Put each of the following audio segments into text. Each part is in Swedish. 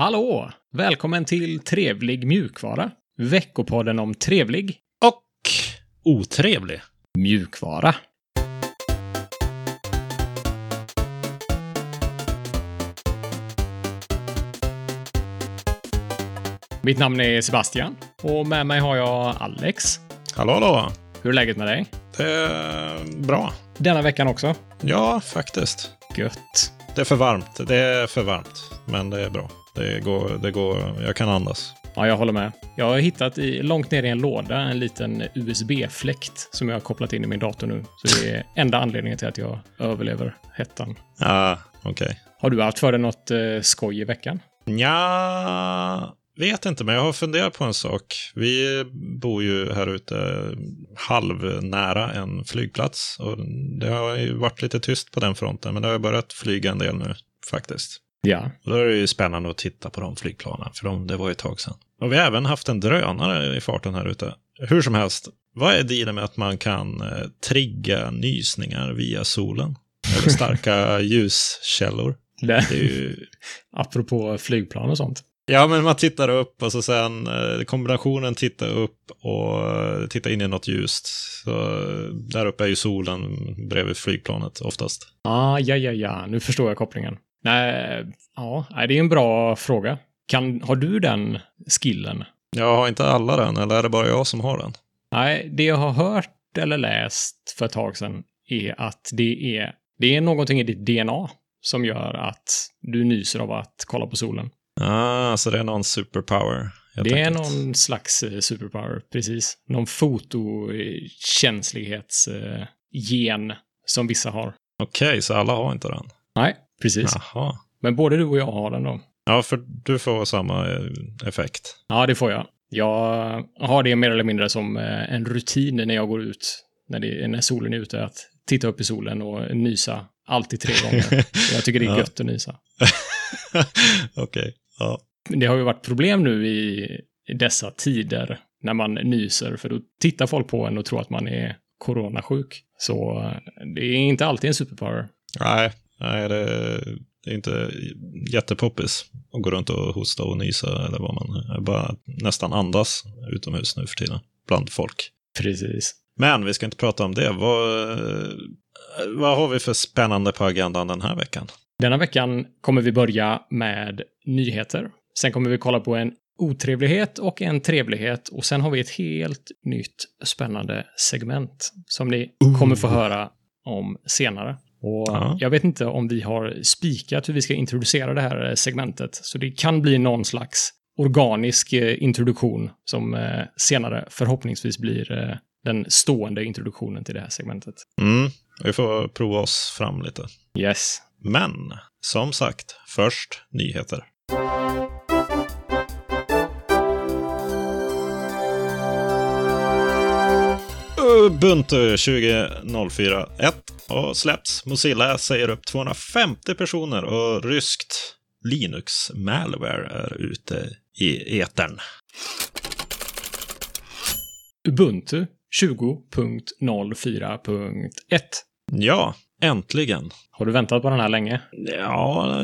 Hallå! Välkommen till Trevlig mjukvara. Veckopodden om trevlig Och otrevlig. mjukvara. Mitt namn är Sebastian och med mig har jag Alex. Hallå, hallå. Hur är läget med dig? Det är bra. Denna veckan också? Ja, faktiskt. Gött. Det är för varmt. Det är för varmt. Men det är bra. Det går, det går, jag kan andas. Ja, jag håller med. Jag har hittat i, långt ner i en låda en liten USB-fläkt som jag har kopplat in i min dator nu. Så det är enda anledningen till att jag överlever hettan. Ja, okej. Har du haft för dig något eh, skoj i veckan? Ja, vet inte, men jag har funderat på en sak. Vi bor ju här ute halvnära en flygplats. Och det har ju varit lite tyst på den fronten, men det har börjat flyga en del nu faktiskt. Ja. Och då är det ju spännande att titta på de flygplanen, för de, det var ju ett tag sedan. Och vi har även haft en drönare i farten här ute. Hur som helst, vad är dealen med att man kan eh, trigga nysningar via solen? Eller starka ljuskällor? Det, Det är ju... apropå flygplan och sånt. Ja, men man tittar upp och så sen eh, kombinationen titta upp och eh, titta in i något ljust. Så eh, där uppe är ju solen bredvid flygplanet oftast. Ah, ja, ja, ja. Nu förstår jag kopplingen. Nej, ja, det är en bra fråga. Kan, har du den skillen? Jag har inte alla den, eller är det bara jag som har den? Nej, det jag har hört eller läst för ett tag sedan är att det är, det är någonting i ditt DNA som gör att du nyser av att kolla på solen. Ah, så det är någon superpower. det är enkelt. någon slags eh, superpower, precis. Någon fotokänslighetsgen som vissa har. Okej, så alla har inte den? Nej, precis. Jaha. Men både du och jag har den då. Ja, för du får samma eh, effekt. Ja, det får jag. Jag har det mer eller mindre som eh, en rutin när jag går ut, när, det, när solen är ute, att titta upp i solen och nysa alltid tre gånger. jag tycker det är Ja. gött att nysa. Okej. Ja. Det har ju varit problem nu i i dessa tider när man nyser, för då tittar folk på en och tror att man är coronasjuk. Så eh, det är inte alltid en superpower. Nej, nej det, är inte jättepoppis att gå runt och hosta och nysa eller vad man bara nästan andas utomhus nu för tiden bland folk. Precis. Men vi ska inte prata om det. Vad, vad har vi för spännande på agendan den här veckan? Denna veckan kommer vi börja med nyheter. Sen kommer vi kolla på en otrevlighet och en trevlighet och sen har vi ett helt nytt spännande segment som ni kommer få höra om senare. Och Ja. jag vet inte om vi har spikat hur vi ska introducera det här segmentet, så det kan bli någon slags organisk eh, introduktion som eh, senare förhoppningsvis blir eh, den stående introduktionen till det här segmentet. Mm, vi får prova oss fram lite. Yes. Men som sagt, först nyheter. Ubuntu 20.04.1 har släppts. Mozilla säger upp 250 personer och ryskt Linux Malware är ute i etern. Ubuntu 20.04.1. Ja, äntligen. Har du väntat på den här länge? Ja,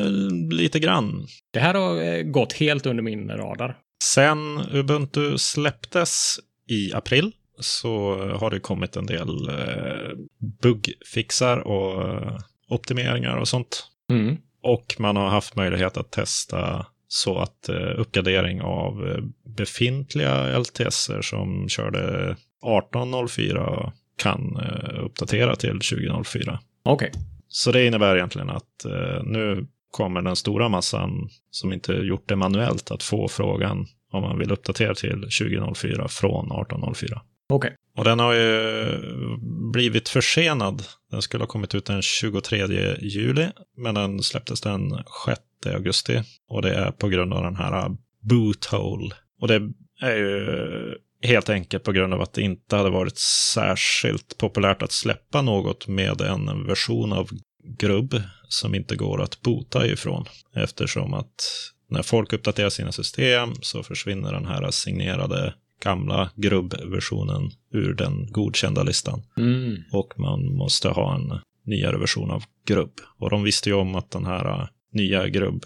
lite grann. Det här har eh, gått helt under min radar. Sen Ubuntu släpptes i april så har det kommit en del eh, bugfixar och eh, optimeringar och sånt. Mm. Och man har haft möjlighet att testa så att eh, uppgradering av befintliga LTSer som körde 1804 kan uppdatera till 2004. Okej. Så det innebär egentligen att nu kommer den stora massan som inte gjort det manuellt att få frågan om man vill uppdatera till 2004 från 1804. Okej. Och den har ju blivit försenad. Den skulle ha kommit ut den 23 juli, men den släpptes den 6 augusti. Och det är på grund av den här boothole. Och det är ju helt enkelt på grund av att det inte hade varit särskilt populärt att släppa något med en version av grubb som inte går att bota ifrån. Eftersom att när folk uppdaterar sina system så försvinner den här signerade gamla grubbversionen ur den godkända listan. Mm. Och man måste ha en nyare version av grubb. Och de visste ju om att den här nya grubb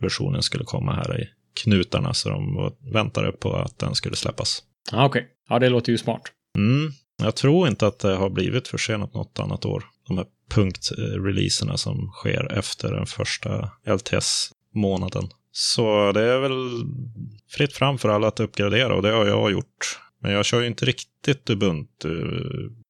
versionen skulle komma här i knutarna, så de väntade på att den skulle släppas. Ah, Okej, ja det låter ju smart. Mm. Jag tror inte att det har blivit försenat något annat år. De här punktreleaserna som sker efter den första LTS-månaden. Så det är väl fritt fram för alla att uppgradera och det har jag gjort. Men jag kör ju inte riktigt Ubuntu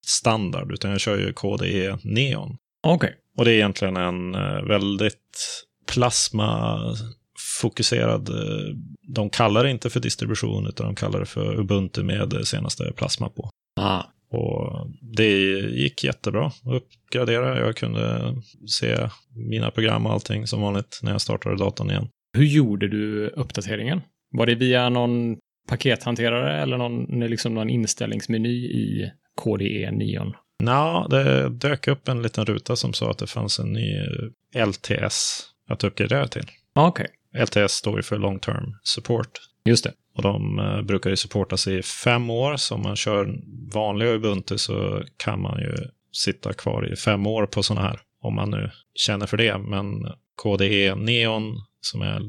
standard, utan jag kör ju KDE Neon. Okej. Och det är egentligen en eh, väldigt plasma-fokuserad... eh, De kallar det inte för distribution, utan de kallar det för Ubuntu med det senaste plasma på. Ah, Och det gick jättebra att uppgradera. Jag kunde se mina program och allting som vanligt när jag startade datorn igen. Hur gjorde du uppdateringen? Var det via någon pakethanterare eller någon, liksom någon inställningsmeny i KDE 9? Nå, det dök upp en liten ruta som sa att det fanns en ny LTS att uppgradera till. Ah, Okej, LTS står ju för Long Term Support. just det. Och de eh, brukar ju supportas i fem år, så om man kör vanliga Ubuntu så kan man ju sitta kvar i fem år på sådana här, om man nu känner för det. Men KDE Neon, som är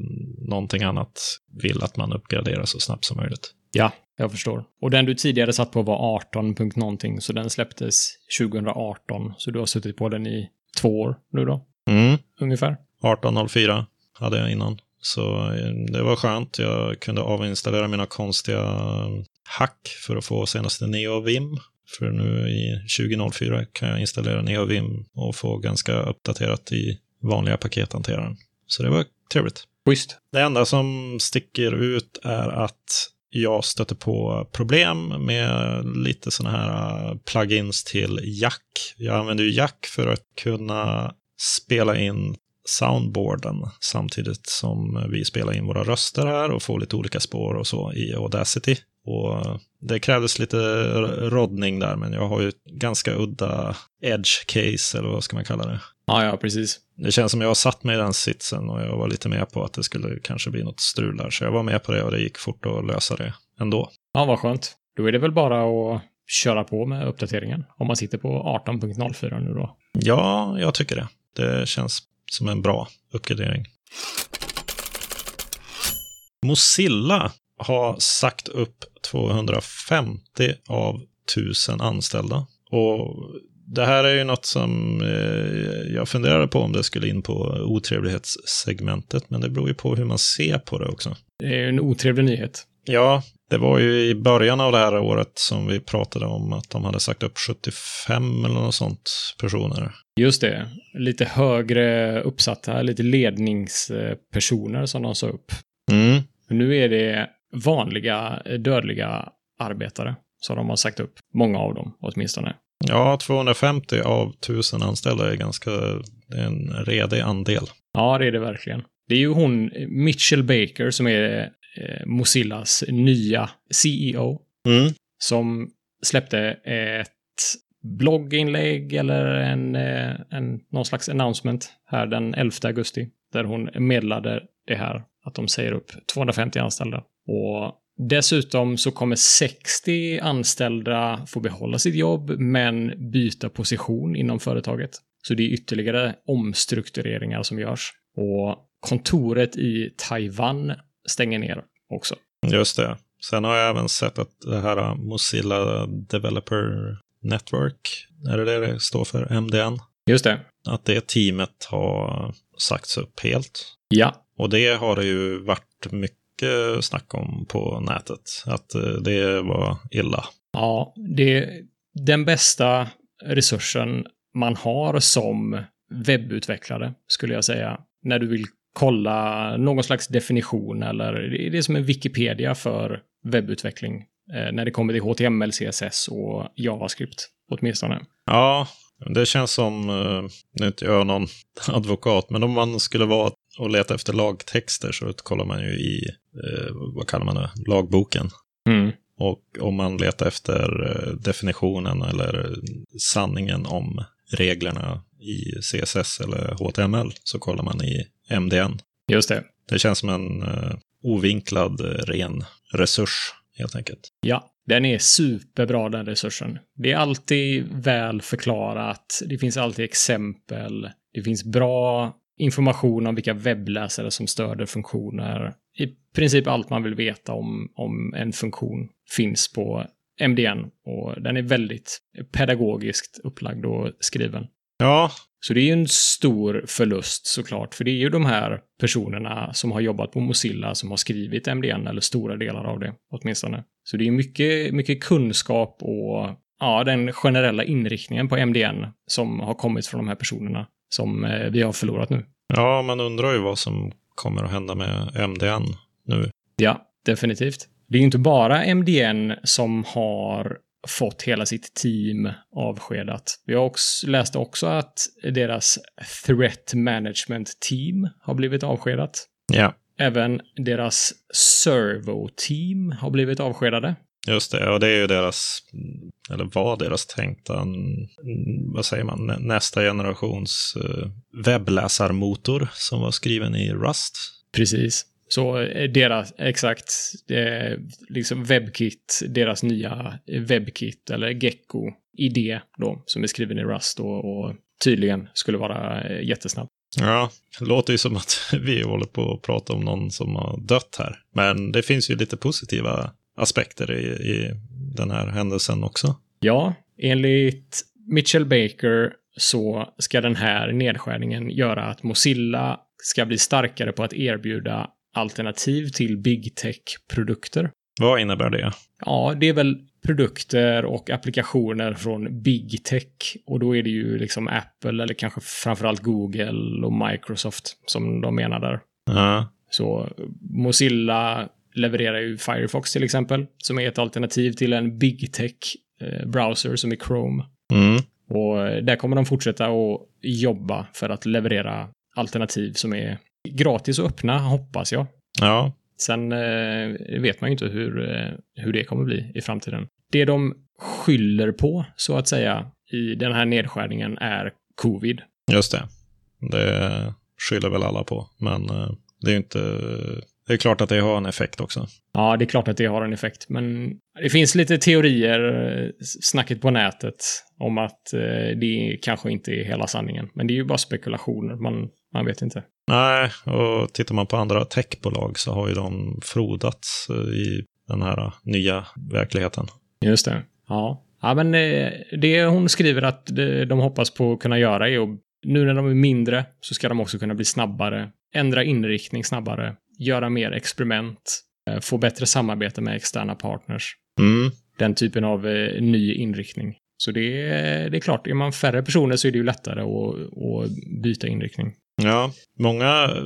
någonting annat, vill att man uppgraderar så snabbt som möjligt. Ja, jag förstår. Och den du tidigare satt på var 18. punkt någonting, så den släpptes 2018. Så du har suttit på den i två år nu då, Mm. ungefär? 1804 hade jag innan. Så eh, det var skönt. Jag kunde avinstallera mina konstiga hack för att få senaste NeoVim. För nu i 2004 kan jag installera NeoVim och få ganska uppdaterat i vanliga pakethanteraren. Så det var trevligt. Schysst. Det enda som sticker ut är att jag stöter på problem med lite sådana här uh, plugins till Jack. Jag använder ju Jack för att kunna spela in soundboarden samtidigt som vi spelar in våra röster här och får lite olika spår och så i Audacity. Och det krävdes lite roddning där, men jag har ju ganska udda edge case, eller vad ska man kalla det. Ja, ja, precis. Det känns som jag har satt mig i den sitsen och jag var lite med på att det skulle kanske bli något strul där. Så jag var med på det och det gick fort att lösa det ändå. Ja, vad skönt. Då är det väl bara att köra på med uppdateringen. Om man sitter på 18.04 nu då. Ja, jag tycker det. Det känns som en bra uppgradering. Mozilla har sagt upp 250 av 1000 anställda. Och det här är ju något som eh, jag funderade på om det skulle in på otrevlighetssegmentet, men det beror ju på hur man ser på det också. Det är ju en otrevlig nyhet. Ja, det var ju i början av det här året som vi pratade om att de hade sagt upp 75 eller något sånt personer. Just det. Lite högre uppsatta, lite ledningspersoner som de sa upp. Mm. Nu är det vanliga dödliga arbetare som de har sagt upp. Många av dem åtminstone. Ja, 250 av 1000 anställda är ganska, det är en redig andel. Ja, det är det verkligen. Det är ju hon, Mitchell Baker, som är eh, Mozillas nya CEO, Mm. som släppte ett blogginlägg eller en, eh, en, någon slags announcement här den 11 augusti, där hon meddelade det här, att de säger upp 250 anställda. Och dessutom så kommer 60 anställda få behålla sitt jobb, men byta position inom företaget. Så det är ytterligare omstruktureringar som görs. Och kontoret i Taiwan stänger ner också. Just det. Sen har jag även sett att det här Mozilla Developer Network, är det det det står för? MDN? Just det. Att det teamet har sagts upp helt. Ja, Och det har det ju varit mycket snack om på nätet. Att eh, det var illa. Ja, det är den bästa resursen man har som webbutvecklare, skulle jag säga. När du vill kolla någon slags definition eller det är som en Wikipedia för webbutveckling. Eh, när det kommer till HTML, CSS och JavaScript, åtminstone. Ja, det käns som, eh, nu är inte jag någon advokat, men om man skulle vara och leta efter lagtexter så kollar man ju i, eh, vad kallar man det, lagboken. Mm. Och om man letar efter eh, definitionen eller sanningen om reglerna i CSS eller HTML så kollar man i MDN. Just det. Det känns som en ovinklad ren resurs helt enkelt. Ja, den är superbra den resursen. Det är alltid väl förklarat. Det finns alltid exempel. Det finns bra information om vilka webbläsare som stöder funktioner. I princip allt man vill veta om, om en funktion finns på MDN och den är väldigt pedagogiskt upplagd och skriven. Ja, så det är ju en stor förlust såklart, för det är ju de här personerna som har jobbat på Mozilla som har skrivit MDN, eller stora delar av det åtminstone. Så det är mycket, mycket kunskap och ja, den generella inriktningen på MDN som har kommit från de här personerna som eh, vi har förlorat nu. ja, man undrar ju vad som kommer att hända med MDN nu. Ja, definitivt. Det är ju inte bara MDN som har fått hela sitt team avskedat. Vi har också, läste också att deras threat management team har blivit avskedat. Ja, Även deras servo-team har blivit avskedade. just det. Och det är ju deras, eller var deras tänkta, vad säger man, nä- nästa generations eh, webbläsarmotor som var skriven i Rust. Precis. Så eh, deras, exakt, eh, liksom WebKit, deras nya WebKit eller Gecko-idé då, som är skriven i Rust och, och tydligen skulle vara eh, jättesnabb. Ja, det låter ju som att vi håller på att prata om någon som har dött här. Men det finns ju lite positiva aspekter i, i den här händelsen också. Ja, enligt Mitchell Baker så ska den här nedskärningen göra att Mozilla ska bli starkare på att erbjuda alternativ till big tech-produkter. Vad innebär det? Ja, det är väl produkter och applikationer från big tech och då är det ju liksom Apple eller kanske framförallt Google och Microsoft som de menar där. Ja, Så Mozilla levererar ju Firefox till exempel, som är ett alternativ till en big tech eh, som är Chrome. mm. Och där kommer de fortsätta att jobba för att leverera alternativ som är gratis och öppna, hoppas jag. ja, Sen eh, vet man ju inte hur, eh, hur det kommer bli i framtiden. Det de skyller på, så att säga, i den här nedskärningen är covid. just det. Det skyller väl alla på, men eh, det är ju inte... Det är klart att det har en effekt också. Ja, det är klart att det har en effekt, men det finns lite teorier, eh, snacket på nätet, om att eh, det kanske inte är hela sanningen. Men det är ju bara spekulationer, man, man vet inte. Nej, och tittar man på andra techbolag så har ju de frodats eh, i den här nya verkligheten. Just det. Ja. Ja, men eh, det hon skriver att eh, de hoppas på att kunna göra är att nu när de är mindre så ska de också kunna bli snabbare, ändra inriktning snabbare, göra mer experiment, eh, få bättre samarbete med externa partners. Mm. Den typen av eh, ny inriktning. Så det är, det är klart, är man färre personer så är det ju lättare att, att byta inriktning. Ja, många eh,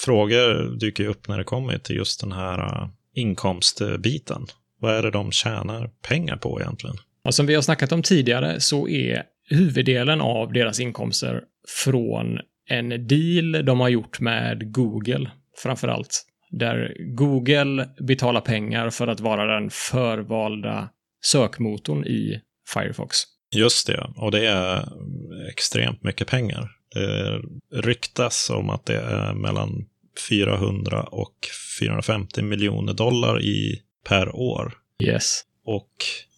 frågor dyker upp när det kommer till just den här eh, inkomstbiten. Vad är det de tjänar pengar på egentligen? Och som vi har snackat om tidigare så är huvuddelen av deras inkomster från en deal de har gjort med Google, framför allt. Där Google betalar pengar för att vara den förvalda sökmotorn i Firefox. Just det, och det är extremt mycket pengar. Det ryktas om att det är mellan 400 och 450 miljoner dollar i per år. Yes. Och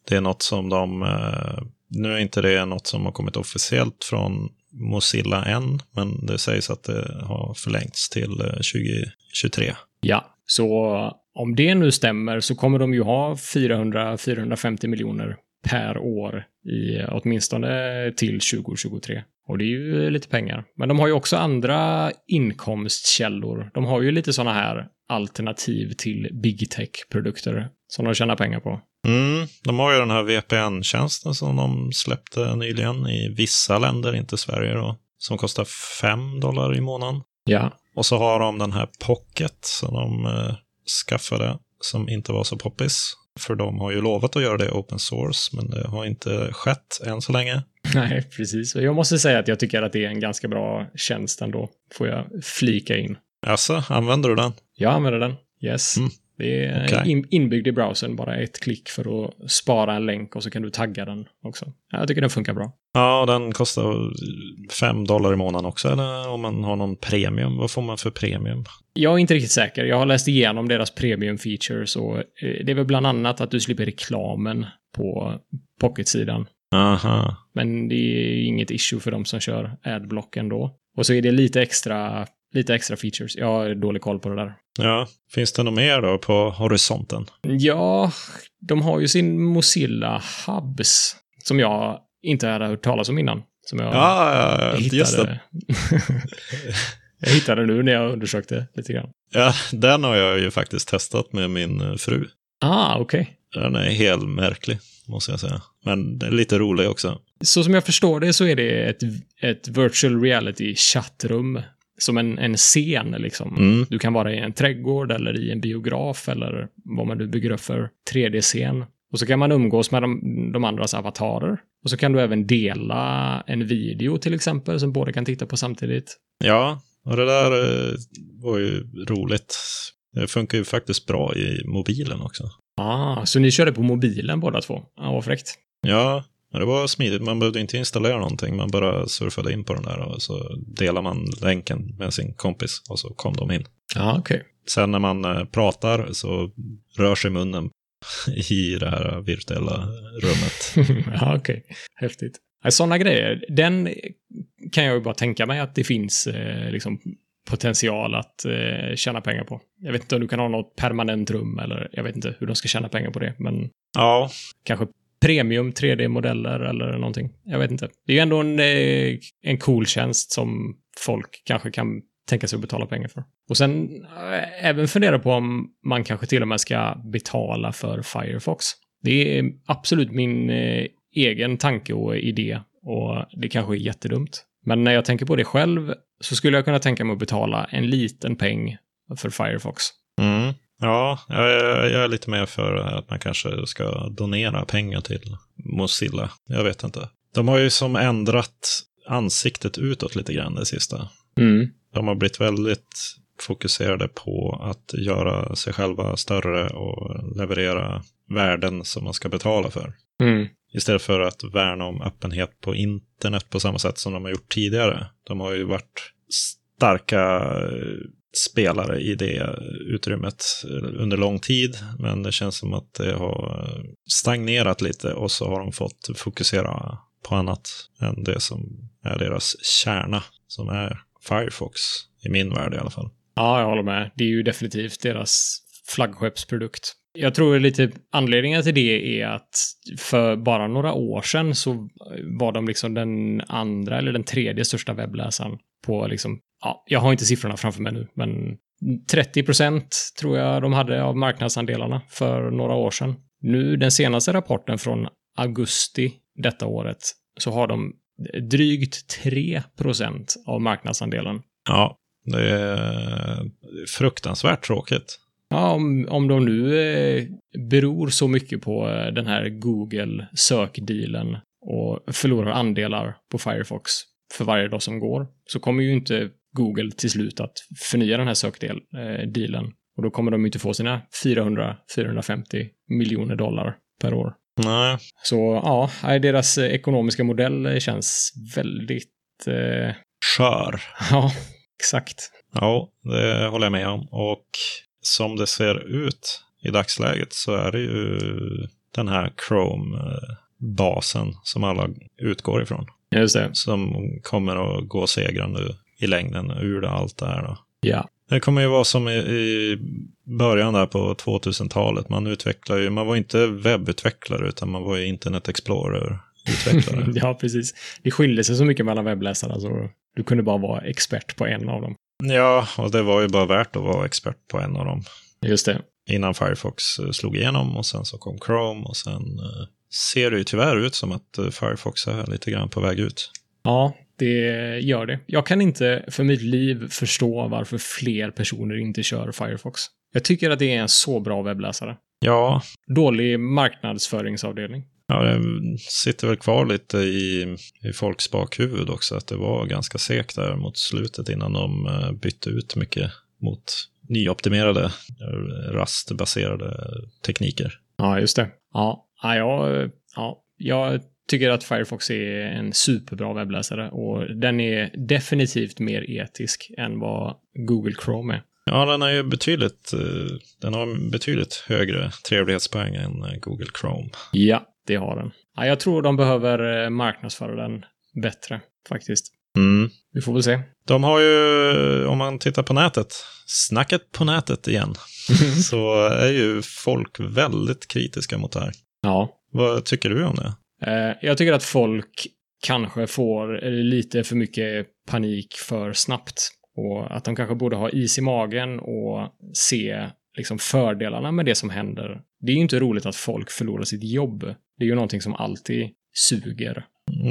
det är något som de, eh, nu är inte det något som har kommit officiellt från Mozilla än, men det sägs att det har förlängts till eh, 2023. Ja, så om det nu stämmer så kommer de ju ha 400-450 miljoner per år i åtminstone till 2023. Och det är ju lite pengar. Men de har ju också andra inkomstkällor. De har ju lite sådana här alternativ till big tech-produkter som de tjänar pengar på. Mm, de har ju den här VPN-tjänsten som de släppte nyligen i vissa länder, inte Sverige då, som kostar 5 dollar i månaden. Ja, Och så har de den här Pocket som de eh, skaffade, som inte var så poppis. För de har ju lovat att göra det open source, men det har inte skett än så länge. nej, precis. Jag måste säga att jag tycker att det är en ganska bra tjänst ändå, får jag flika in. Alltså, använder du den? Jag använder den. Yes. Mm. Det är in, inbyggd i browsern, bara ett klick för att spara en länk och så kan du tagga den också. Jag tycker den funkar bra. Ja, den kostar 5 dollar i månaden också, eller om man har någon premium. Vad får man för premium? Jag är inte riktigt säker. Jag har läst igenom deras premium features och eh, det är väl bland annat att du slipper reklamen på Pocket-sidan. Aha. Men det är inget issue för de som kör adblock ändå. Och så är det lite extra, lite extra features. Jag har dålig koll på det där. Ja, finns det något mer då på horisonten? Ja, de har ju sin Mozilla Hubs som jag inte hade hört talas om innan. Som jag Ja, ja, ja, just det. jag hittade nu när jag undersökte lite grann. Ja, den har jag ju faktiskt testat med min fru. Ah, okej. Den är helt märklig, måste jag säga. Men den är lite rolig också. Så som jag förstår det så är det ett, ett virtual reality chattrum. Som en, en scen liksom. Mm. Du kan vara i en trädgård eller i en biograf eller vad man nu bygger upp för 3D-scen. Och så kan man umgås med de, de andras avatarer. Och så kan du även dela en video till exempel som båda kan titta på samtidigt. Ja, och det där eh, var ju roligt. Det funkar ju faktiskt bra i mobilen också. Ah, så ni körde på mobilen båda två? Ja, vad fräckt. Ja, det var smidigt. Man behövde inte installera någonting. Man bara surfade in på den där och så delar man länken med sin kompis och så kom de in. Ja, okej. Sen när man eh, pratar så rör sig munnen i det här virtuella rummet. ja, okej. Häftigt. Sådana grejer, den kan jag ju bara tänka mig att det finns eh, liksom potential att eh, tjäna pengar på. Jag vet inte om du kan ha något permanent rum eller jag vet inte hur de ska tjäna pengar på det, men Ja, kanske premium 3D-modeller eller någonting. Jag vet inte. Det är ju ändå en, eh, en cool tjänst som folk kanske kan tänka sig att betala pengar för. Och sen eh, även fundera på om man kanske till och med ska betala för Firefox. Det är absolut min eh, egen tanke och idé och det kanske är jättedumt. Men när jag tänker på det själv så skulle jag kunna tänka mig att betala en liten peng för Firefox. mm. ja jag, är- jag är lite mer för att man kanske ska donera pengar till Mozilla. Jag vet inte. De har ju som ändrat ansiktet utåt lite grann det sista. Mm. De har blivit väldigt fokuserade på att göra sig själva större och leverera värden som man ska betala för. Mm. Istället för att värna om öppenhet på internet på samma sätt som de har gjort tidigare. De har ju varit starka eh, spelare i det utrymmet eh, under lång tid, men det känns som att det har stagnerat lite och så har de fått fokusera på annat än det som är deras kärna, som är Firefox, i min värld i alla fall. Ja, jag håller med. Det är ju definitivt deras flaggskeppsprodukt. Jag tror lite anledningen till det är att för bara några år sedan så var de liksom den andra eller den tredje största webbläsaren på liksom, ja, jag har inte siffrorna framför mig nu, men 30 procent tror jag de hade av marknadsandelarna för några år sedan. Nu, den senaste rapporten från augusti detta året, så har de drygt 3 procent av marknadsandelen. Ja, det är fruktansvärt tråkigt. Ja, om, om de nu eh, beror så mycket på eh, den här Google-sökdealen och förlorar andelar på Firefox för varje dag som går, så kommer ju inte Google till slut att förnya den här sökdealen. Och då kommer de inte få sina 400-450 miljoner dollar per år. Nej, Så ja, deras eh, ekonomiska modell eh, känns väldigt... Eh, skör. ja, exakt. Ja, det håller jag med om. Och som det ser ut i dagsläget så är det ju den här Chrome-basen som alla utgår ifrån. Just det. Som kommer att gå segrande i längden ur allt det här. Då. Ja. Det kommer ju vara som i, början där på 2000-talet. Man utvecklar ju, man var inte webbutvecklare utan man var ju Internet Explorer-utvecklare. ja, precis. Det skiljer sig så mycket mellan webbläsarna så du kunde bara vara expert på en av dem. Ja, och det var ju bara värt att vara expert på en av dem. Just det. innan Firefox eh, slog igenom och sen så kom Chrome och sen eh, ser det ju tyvärr ut som att eh, Firefox är lite grann på väg ut. Ja, det gör det. Jag kan inte för mitt liv förstå varför fler personer inte kör Firefox. Jag tycker att det är en så bra webbläsare. Ja, Dålig marknadsföringsavdelning. Ja det sitter väl kvar lite i, i folks bakhuvud också att det var ganska segt där mot slutet innan de eh, bytte ut mycket mot nyoptimerade eh, rastbaserade tekniker. Ja, just det. Ja, ja, jag, ja, jag tycker att Firefox är en superbra webbläsare och den är definitivt mer etisk än vad Google Chrome är. Ja, den är ju betydligt, eh, den har betydligt högre trevlighetspoäng än Google Chrome. Ja, det har den. Ja, jag tror de behöver eh, marknadsföra den bättre, faktiskt. Mm. Vi får väl se. De har ju, om man tittar på nätet, snacket på nätet igen, så är ju folk väldigt kritiska mot det här. Ja. Vad tycker du om det? Eh, jag tycker att folk kanske får lite för mycket panik för snabbt. Och att de kanske borde ha is i magen och se liksom fördelarna med det som händer. Det är ju inte roligt att folk förlorar sitt jobb. Det är ju någonting som alltid suger.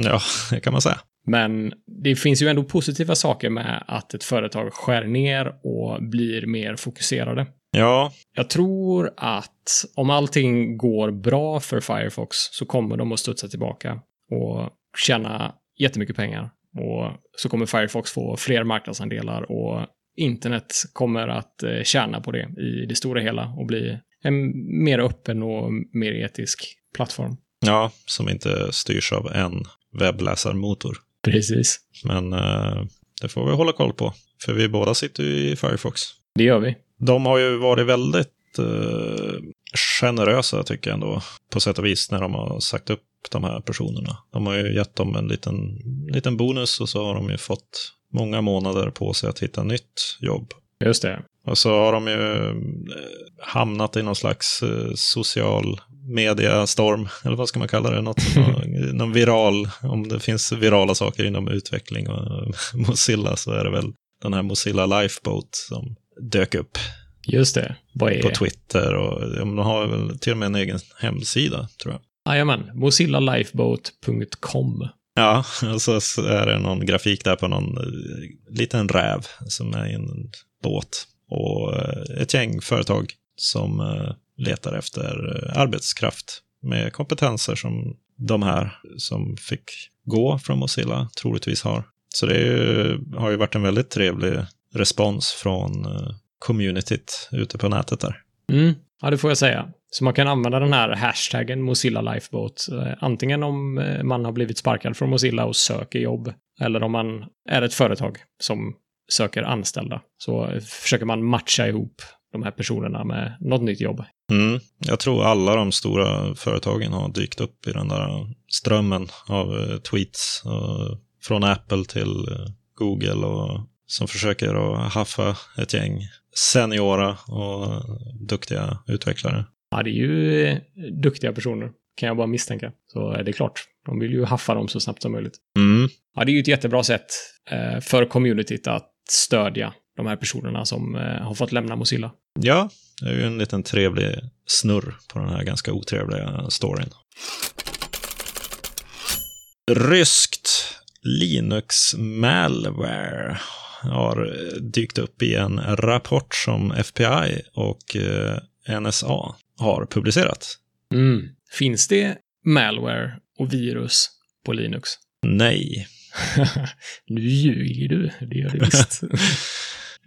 Ja, det kan man säga. Men det finns ju ändå positiva saker med att ett företag skär ner och blir mer fokuserade. Ja, Jag tror att om allting går bra för Firefox så kommer de att studsa tillbaka och tjäna jättemycket pengar. Och så kommer Firefox få fler marknadsandelar och internet kommer att eh, tjäna på det i det stora hela och bli en mer öppen och mer etisk plattform. ja, som inte styrs av en webbläsarmotor. Precis. Men eh, det får vi hålla koll på, för vi båda sitter ju i Firefox. Det gör vi. De har ju varit väldigt eh, generösa tycker jag ändå, på sätt och vis, när de har sagt upp de här personerna. De har ju gett dem en liten, liten bonus och så har de ju fått många månader på sig att hitta nytt jobb. Just det. Och så har de ju eh, hamnat i någon slags eh, social mediastorm, eller vad ska man kalla det? Något som har, någon viral, om det finns virala saker inom utveckling och Mozilla så är det väl den här Mozilla Lifeboat som dök upp Just det. Vad är på Twitter och de har väl till och med en egen hemsida, tror jag. Jajamän. mozillalifeboat.com. Ja, och så så är det någon grafik där på någon eh, liten räv som är i en båt. Och eh, ett gäng företag som eh, letar efter eh, arbetskraft med kompetenser som de här som fick gå från Mozilla troligtvis har. Så det ju, har ju varit en väldigt trevlig respons från communityt ute på nätet där. Mm, ja, det får jag säga. Så man kan använda den här hashtaggen Mozilla Lifeboat. Antingen om man har blivit sparkad från Mozilla och söker jobb. Eller om man är ett företag som söker anställda. Så eh, försöker man matcha ihop de här personerna med något nytt jobb. Mm. Jag tror alla de stora företagen har dykt upp i den där strömmen av eh, tweets. Och från Apple till eh, Google och som försöker att haffa ett gäng seniora och duktiga utvecklare. Ja, det är ju eh, duktiga personer, kan jag bara misstänka. Så är det klart, de vill ju haffa dem så snabbt som möjligt. Mm. Ja, det är ju ett jättebra sätt eh, för communityt att stödja de här personerna som eh, har fått lämna Mozilla. Ja, det är ju en liten trevlig snurr på den här ganska otrevliga storyn. Ryskt Linux-malware har dykt upp i en rapport som FBI och eh, NSA har publicerat. Mm. Finns det malware och virus på Linux? Nej. nu ljuger du, det gör det visst.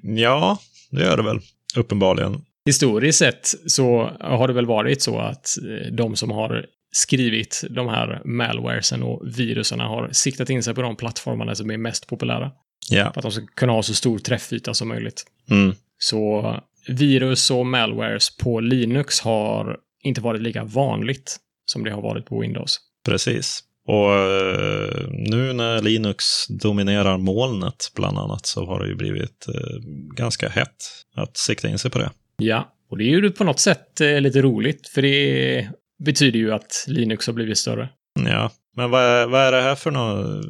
Ja, det gör det väl. Uppenbarligen. Historiskt sett så har det väl varit så att eh, de som har skrivit de här malwaresen och viruserna har siktat in sig på de plattformarna som är mest populära. Ja. För att de ska kunna ha så stor träffyta som möjligt. Mm. Så virus och malwares på Linux har inte varit lika vanligt som det har varit på Windows. Precis. Och eh, nu när Linux dominerar molnet bland annat så har det ju blivit eh, ganska hett att sikta in sig på det. Ja, och det är ju på något sätt eh, lite roligt, för det betyder ju att Linux har blivit större. Ja, men vad är, vad är det här för något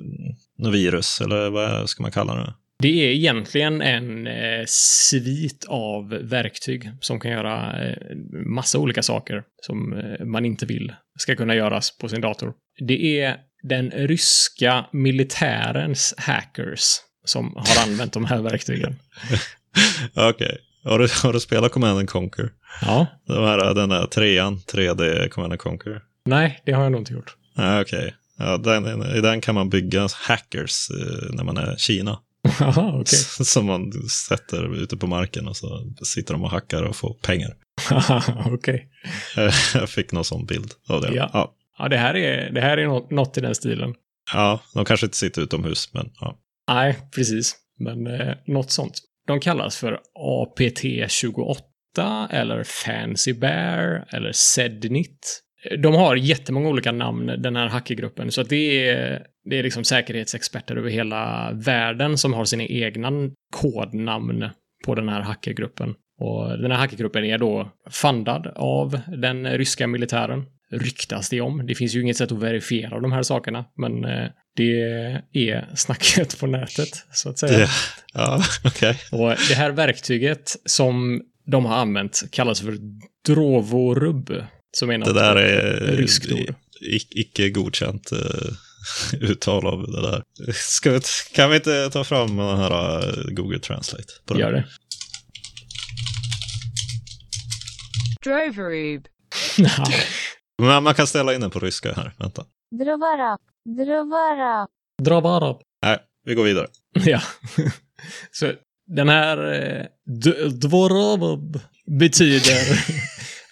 nå virus, eller vad ska man kalla det? Det är egentligen en eh, svit av verktyg som kan göra eh, massa olika saker som eh, man inte vill ska kunna göras på sin dator. Det är den ryska militärens hackers som har använt de här verktygen. Okej. Har, du, har du spelat Command and Conquer? Ja, Den, här, den där trean, 3D Command and Conquer? nej, det har jag nog inte gjort. Ah, Okej. Ja, den, I den kan man bygga hackers eh, när man är Kina. Jaha, okej. Som man sätter ute på marken och så sitter de och hackar och får pengar. okej. Jag fick någon sån bild av det. Ja. Ja. Ja, det här är, det här är något i den stilen. ja, de kanske inte sitter utomhus, men ja. Nej, precis. Men eh, något sånt. De kallas för APT28 eller Fancy Bear eller Sednit. De har jättemånga olika namn, den här hackergruppen, så det är, det är liksom säkerhetsexperter över hela världen som har sina egna kodnamn på den här hackergruppen. Och den här hackergruppen är då fundad av den ryska militären. Ryktas det om. Det finns ju inget sätt att verifiera de här sakerna, men eh, det är snacket på nätet, så att säga. Det, ja, okej. Och det här verktyget som de har använt kallas för Drovorub. Som är Det där är ryskt ord. icke godkänt eh, uttal av det där. Ska vi, kan vi inte ta fram den här eh, Google Translate? På Gör det. Droveroob. Men man kan ställa in den på ryska här. Vänta. Drovara, drovara. Dra bara. Nej, vi går vidare. Ja. Så den här eh, Dvorov betyder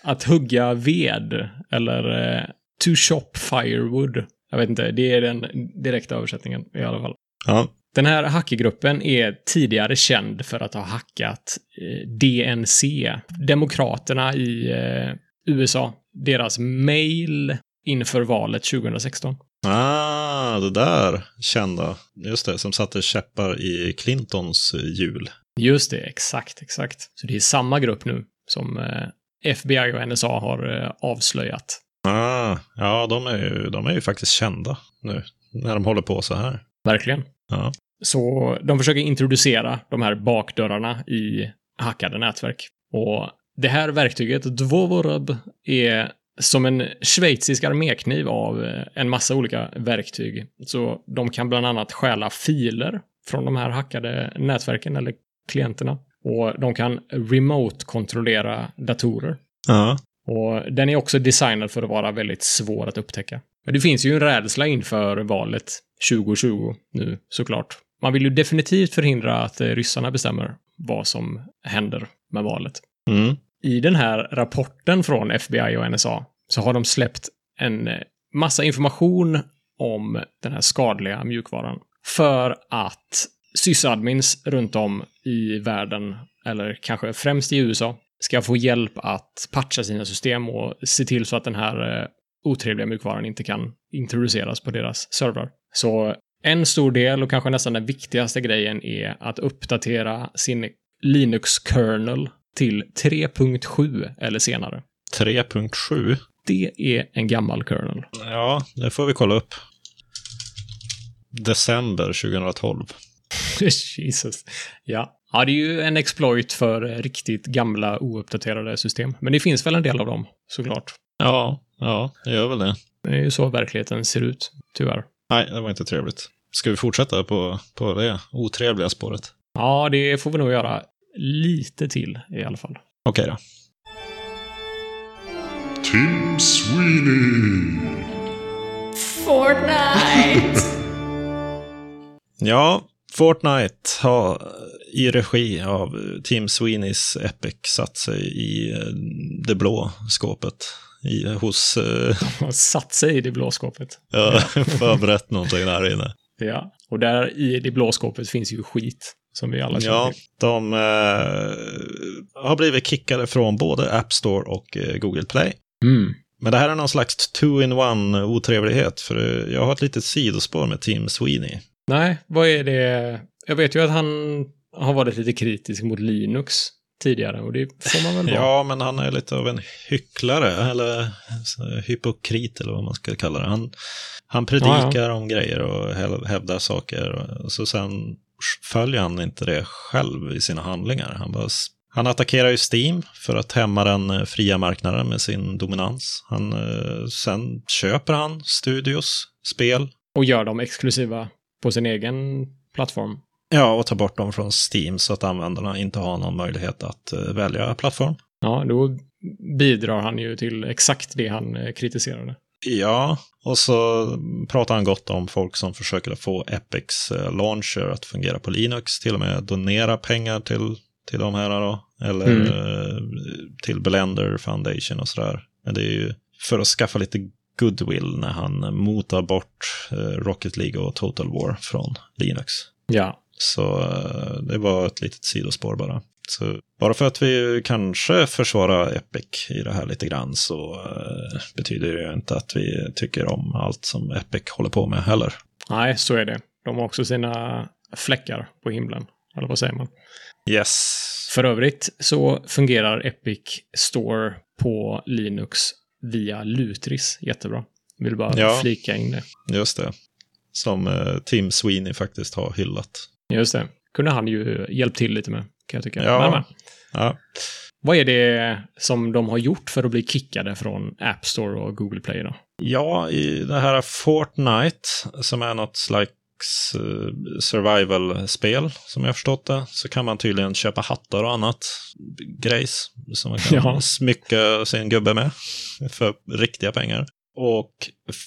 att hugga ved eller eh, to shop firewood. Jag vet inte, det är den direkta översättningen i alla fall. Ja, Den här hackergruppen är tidigare känd för att ha hackat eh, DNC, Demokraterna i eh, USA, deras mail inför valet 2016. ah, det där kända. Just det, som satte käppar i Clintons hjul. Just det, exakt, exakt. Så det är samma grupp nu som eh, FBI och NSA har eh, avslöjat. Ah, ja, de är, ju, de är ju faktiskt kända nu, när de håller på så här. Verkligen. Ja. Så de försöker introducera de här bakdörrarna i hackade nätverk. Och det här verktyget, Dvovorub, är som en schweizisk armékniv av eh, en massa olika verktyg. Så de kan bland annat stjäla filer från de här hackade nätverken eller klienterna. Och de kan remote-kontrollera datorer. Ja, Och den är också designad för att vara väldigt svår att upptäcka. Men det finns ju en rädsla inför valet 2020 nu, såklart. Man vill ju definitivt förhindra att eh, ryssarna bestämmer vad som händer med valet. mm. I den här rapporten från FBI och NSA så har de släppt en eh, massa information om den här skadliga mjukvaran. För att sysadmins runt om i världen, eller kanske främst i USA, ska få hjälp att patcha sina system och se till så att den här eh, otrevliga mjukvaran inte kan introduceras på deras servrar. Så en stor del och kanske nästan den viktigaste grejen är att uppdatera sin Linux-kernel till 3.7 eller senare. 3.7. Det är en gammal kernel. Ja, det får vi kolla upp. December 2012. Jesus. Ja. Ja, det är ju en exploit för riktigt gamla ouppdaterade system. Men det finns väl en del av dem, såklart. Ja, ja, det gör väl det. Det är ju så verkligheten ser ut, tyvärr. Nej, det var inte trevligt. Ska vi fortsätta på, på det otrevliga spåret? Ja, det får vi nog göra lite till i alla fall. Okej då. Tim Sweeney. Fortnite! Ja, Fortnite har i regi av Team Sweeneys Epic satt sig i eh, det blå skåpet i, hos, eh, satt sig i det blå skåpet. ja, förberett någonting där inne. Ja. Och där i det blå skåpet finns ju skit, som vi alla känner Ja, till. de eh, har blivit kickade från både App Store och eh, Google Play. Mm. Men det här är någon slags two-in-one otrevlighet, för jag har ett litet sidospår med Team Sweeney. Nej, vad är det? Jag vet ju att han har varit lite kritisk mot Linux tidigare och det får man väl vara. Ja, men han är lite av en hycklare, eller hypokrit eller vad man ska kalla det. Han, han predikar om grejer och häv- hävdar saker, och så sen följer han inte det själv i sina handlingar. Han, bara, han attackerar ju Steam för att hämma den eh, fria marknaden med sin dominans. Han, eh, sen köper han studios, spel, Och gör dem exklusiva på sin egen plattform. ja, och tar bort dem från Steam så att användarna inte har någon möjlighet att eh, välja plattform. Ja, då bidrar han ju till exakt det han eh, kritiserade. Ja, och så pratar han gott om folk som försöker få Epics eh, launcher att fungera på Linux, till och med donera pengar till, till de här då, eller Mm. till Blender Foundation och sådär. Men det är ju för att skaffa lite goodwill när han motar bort eh, Rocket League och Total War från Linux. Ja. Så eh, det var ett litet sidospår bara. Så bara för att vi kanske försvarar Epic i det här lite grann så eh, betyder det ju inte att vi tycker om allt som Epic håller på med heller. Nej, så är det. De har också sina fläckar på himlen. Eller vad säger man? Yes. För övrigt så fungerar Epic Store på Linux via Lutris jättebra. Vill bara Ja. flika in det. Just det. Som eh, Tim Sweeney faktiskt har hyllat. Just det. Kunde han ju hjälpt till lite med, kan jag tycka. Ja. Men, men. Ja. Vad är det som de har gjort för att bli kickade från App Store och Google Play då? Ja, i det här Fortnite, som är något slags eh, survival-spel, som jag förstått det, så kan man tydligen köpa hattar och annat grejs som man kan Ja. smycka sin gubbe med för riktiga pengar. Och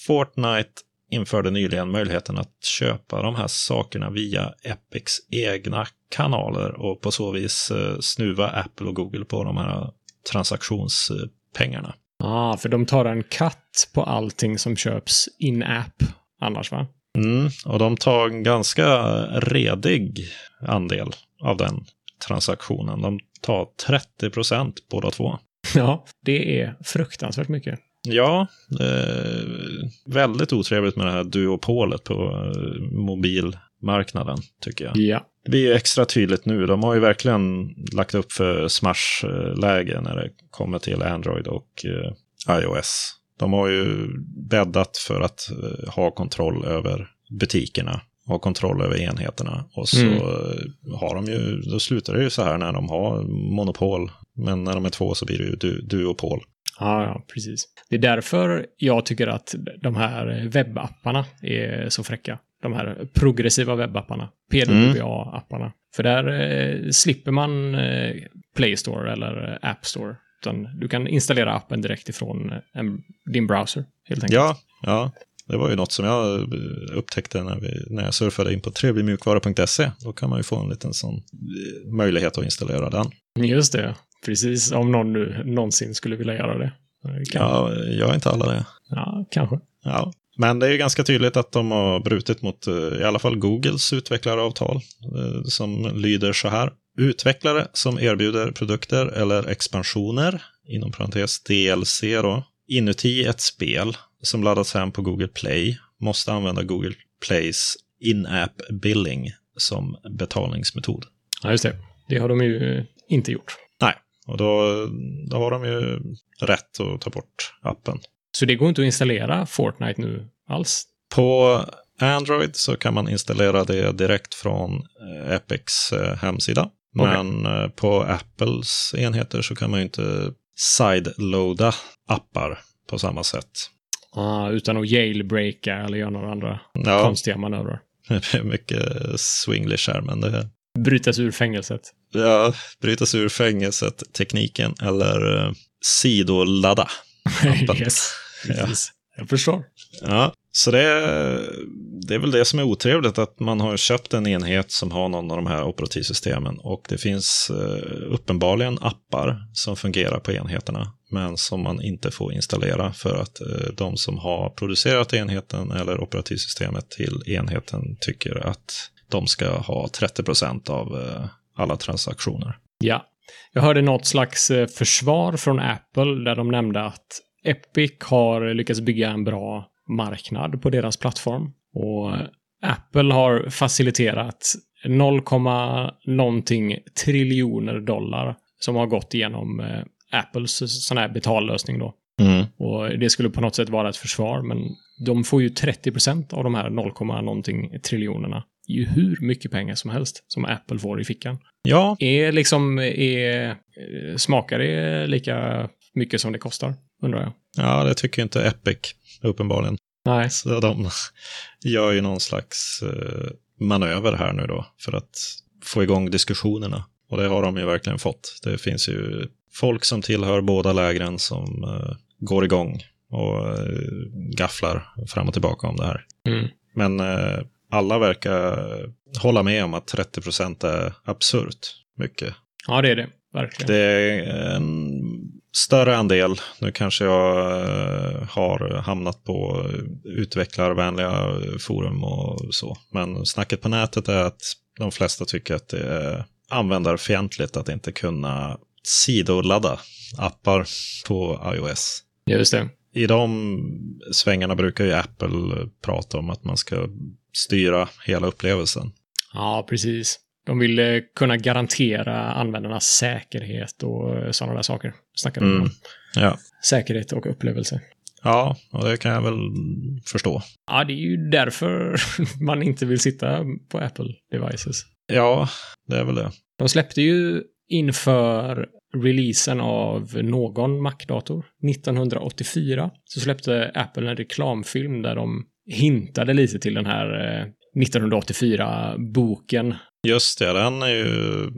Fortnite införde nyligen möjligheten att köpa de här sakerna via Epics egna kanaler och på så vis eh, snuva Apple och Google på de här transaktionspengarna. ah, för de tar en katt på allting som köps in-app annars va? Mm, och de tar en ganska redig andel av den transaktionen. De tar 30 procent båda två. Ja, det är fruktansvärt mycket. Ja, är väldigt otrevligt med det här duopolet på eh, mobilmarknaden, tycker jag. Ja. Det blir ju extra tydligt nu. De har ju verkligen lagt upp för Smash-läge när det kommer till Android och eh, iOS. De har ju bäddat för att eh, ha kontroll över butikerna, ha kontroll över enheterna. Och så Mm. eh, har de ju, då slutar det ju så här när de har monopol. Men när de är två så blir det ju du, duopol. Ja, ja, precis. Det är därför jag tycker att de här webbapparna är så fräcka. De här progressiva webbapparna. PWA-apparna. För där eh, slipper man eh, Play Store eller App Store. Utan du kan installera appen direkt ifrån eh, en, din browser, helt enkelt. Ja, ja. Det var ju något som jag eh, upptäckte när, vi, när jag surfade in på trevligmjukvara.se. Då kan man ju få en liten sån eh, möjlighet att installera den. Just det. Precis, om någon nu någonsin skulle vilja göra det. Eh, Kan, Ja, jag är inte alla det. ja, kanske. Ja. Men det är ju ganska tydligt att de har brutit mot eh, i alla fall Googles utvecklaravtal eh, som lyder så här. Utvecklare som erbjuder produkter eller expansioner, inom parentes DLC då, inuti ett spel som laddas hem på Google Play måste använda Google Plays in-app billing som betalningsmetod. Ja, just det. Det har de ju eh, inte gjort. Nej, och då, då har de ju rätt att ta bort appen. Så det går inte att installera Fortnite nu alls. På Android så kan man installera det direkt från eh, Epics eh, hemsida. Men eh, på Apples enheter så kan man ju inte sideloada appar på samma sätt. Ah, utan att jailbreaka eller göra några andra Ja, konstiga manövrar. det är mycket swinglish här, men det Brytas ur fängelset. ja, brytas ur fängelset, tekniken eller eh, sidoladda. Yes. Precis. Jag förstår. Ja, så det är, det är väl det som är otrevligt, att man har köpt en enhet som har någon av de här operativsystemen och det finns eh, uppenbarligen appar som fungerar på enheterna, men som man inte får installera för att eh, de som har producerat enheten eller operativsystemet till enheten tycker att de ska ha 30 procent av eh, alla transaktioner. Ja. Jag hörde något slags försvar från Apple där de nämnde att Epic har lyckats bygga en bra marknad på deras plattform. Och Apple har faciliterat 0, någonting triljoner dollar som har gått igenom eh, Apples sån här betallösning då. Och det skulle på något sätt vara ett försvar, men de får ju 30% av de här 0, någonting triljonerna. Det är ju hur mycket pengar som helst som Apple får i fickan. Ja, Är liksom, är, eh, smakar det lika mycket som det kostar? Undrar jag. ja, det tycker inte Epic uppenbarligen. Nej. Så de gör ju någon slags eh, manöver här nu då för att få igång diskussionerna. Och det har de ju verkligen fått. Det finns ju folk som tillhör båda lägren som eh, går igång och eh, gafflar fram och tillbaka om det här. Mm. Men alla verkar hålla med om att 30 procent är absurt mycket. Ja, det är det. Verkligen. Det är en större andel. Nu kanske jag eh, har hamnat på utvecklarvänliga forum och så. Men snacket på nätet är att de flesta tycker att det är användarfientligt att inte kunna sidoladda appar på iOS. Just det. I de svängarna brukar ju Apple prata om att man ska styra hela upplevelsen. Ja, precis. De vill eh, kunna garantera användarnas säkerhet och eh, sådana där saker. Snackar de Mm. om. Ja. Säkerhet och upplevelse. ja, och det kan jag väl förstå. Ja, det är ju därför man inte vill sitta på Apple devices. Ja, det är väl det. De släppte ju inför releasen av någon Mac-dator 1984 så släppte Apple en reklamfilm där de hintade lite till den här eh, 1984-boken. Just det, den är ju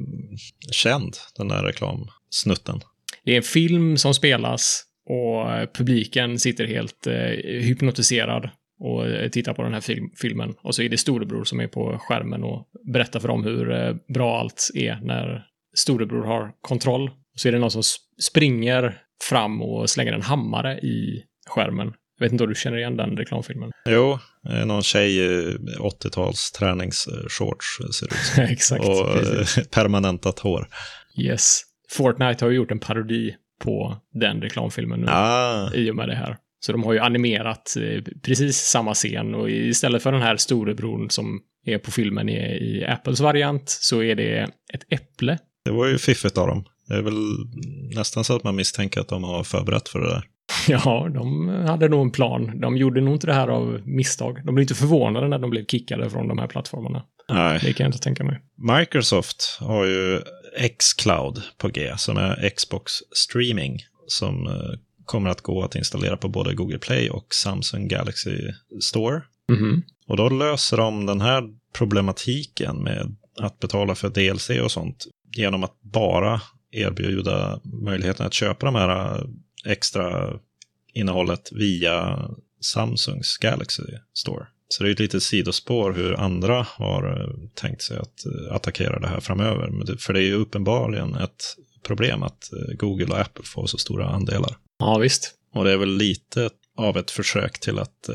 känd, den där reklamsnutten. Det är en film som spelas och publiken sitter helt eh, hypnotiserad och eh, tittar på den här film filmen. Och så är det storebror som är på skärmen och berättar för dem hur eh, bra allt är när storebror har kontroll. Så är det någon som springer fram och slänger en hammare i skärmen. Jag vet inte om du känner igen den reklamfilmen? Jo, eh, någon tjej i 80-tals träningsshorts eh, ser det ut som. Exakt. Och precis. eh, permanentat hår. Yes. Fortnite har ju gjort en parodi på den reklamfilmen nu. Ah, i och med det här. Så de har ju animerat precis samma scen och istället för den här storebror som är på filmen i, i Apples variant så är det ett äpple. det var ju fiffigt av dem. Det är väl nästan så att man misstänker att de har förberett för det där. Ja, de hade nog en plan. De gjorde nog inte det här av misstag. De blev inte förvånade när de blev kickade från de här plattformarna. Nej. Det kan jag inte tänka mig. Microsoft har ju Xcloud på G, som är Xbox Streaming, som eh, kommer att gå att installera på både Google Play och Samsung Galaxy Store. Mhm. Och då löser de den här problematiken med att betala för DLC och sånt genom att bara erbjuda möjligheten att köpa de här eh, extra innehållet via Samsungs Galaxy Store. Så det är ett litet sidospår hur andra har eh, tänkt sig att eh, attackera det här framöver. För det är ju uppenbarligen ett problem att eh, Google och Apple får så stora andelar. Ja, visst. Och det är väl lite av ett försök till att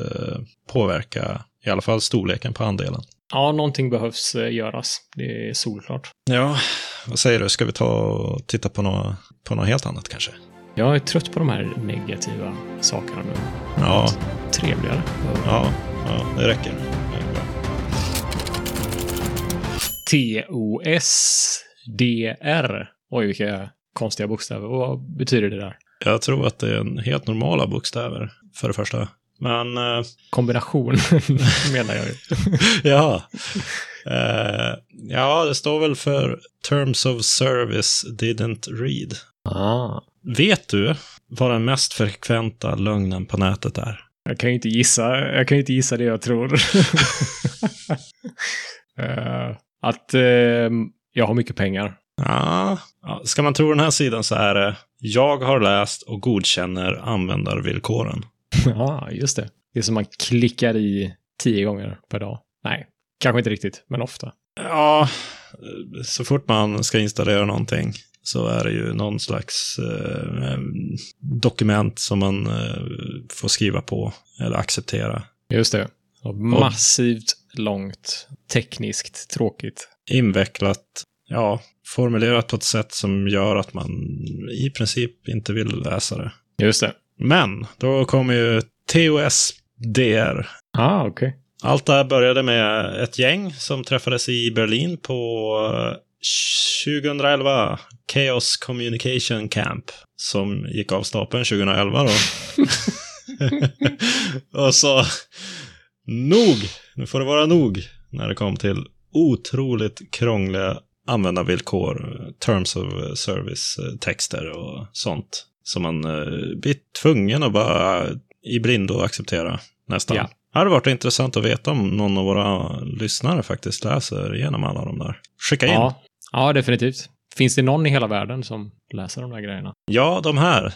påverka i alla fall storleken på andelen. Ja, någonting behövs eh, göras. Det är solklart. Ja, vad säger du? Ska vi ta och titta på något, på något helt annat kanske? Jag är trött på de här negativa sakerna nu. Ja, Trevligare. ja, ja det räcker. T-O-S-D-R. Oj, vilka konstiga bokstäver. Vad betyder det där? Jag tror att det är en helt normala bokstäver, för det första. Men, eh, Kombination, menar jag ju. ja. Eh, ja, det står väl för Terms of Service Didn't Read. Ah. Vet du vad den mest frekventa lögnen på nätet är? Jag kan ju inte gissa, jag kan inte gissa det jag tror. Eh, att eh, jag har mycket pengar. Ja, ska man tro den här sidan så är det jag har läst och godkänner användarvillkoren. Ja, just det. Det är som man klickar i tio gånger per dag. Nej, kanske inte riktigt, men ofta. Ja, så fort man ska installera någonting så är det ju någon slags eh, dokument som man eh, får skriva på eller acceptera. Just det. Och massivt långt, tekniskt tråkigt. Invecklat, ja, formulerat på ett sätt som gör att man i princip inte vill läsa det. Just det. Men då kommer ju TOSDR Ah, okej. Allt det här började med ett gäng som träffades i Berlin på eh, 2011. Chaos Communication Camp. Som gick av stapeln 2011 då. och så, nog, nu får det vara nog, när det kom till otroligt krångliga användarvillkor, terms of service-texter och sånt. Som man eh, blir tvungen att bara i blindo acceptera nästan. Ja. Det hade varit intressant att veta om någon av våra lyssnare faktiskt läser igenom alla de där. Skicka in. Ja, Ja. ja, definitivt. Finns det någon i hela världen som läser de där grejerna? de här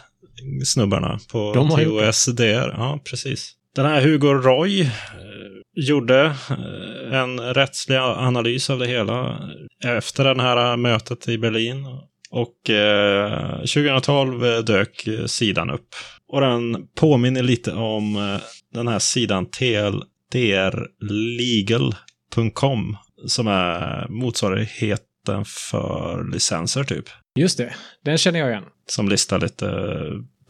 snubbarna på De har. TOSDR. Ja, precis. Den här Hugo Roy eh, gjorde eh, en rättslig analys av det hela efter det här mötet i Berlin. Och eh, 2012 eh, dök eh, sidan upp. Och den påminner lite om eh, den här sidan tldrlegal.com som är motsvarighet sajten för licenser typ. Just det, den känner jag igen. Som listar lite,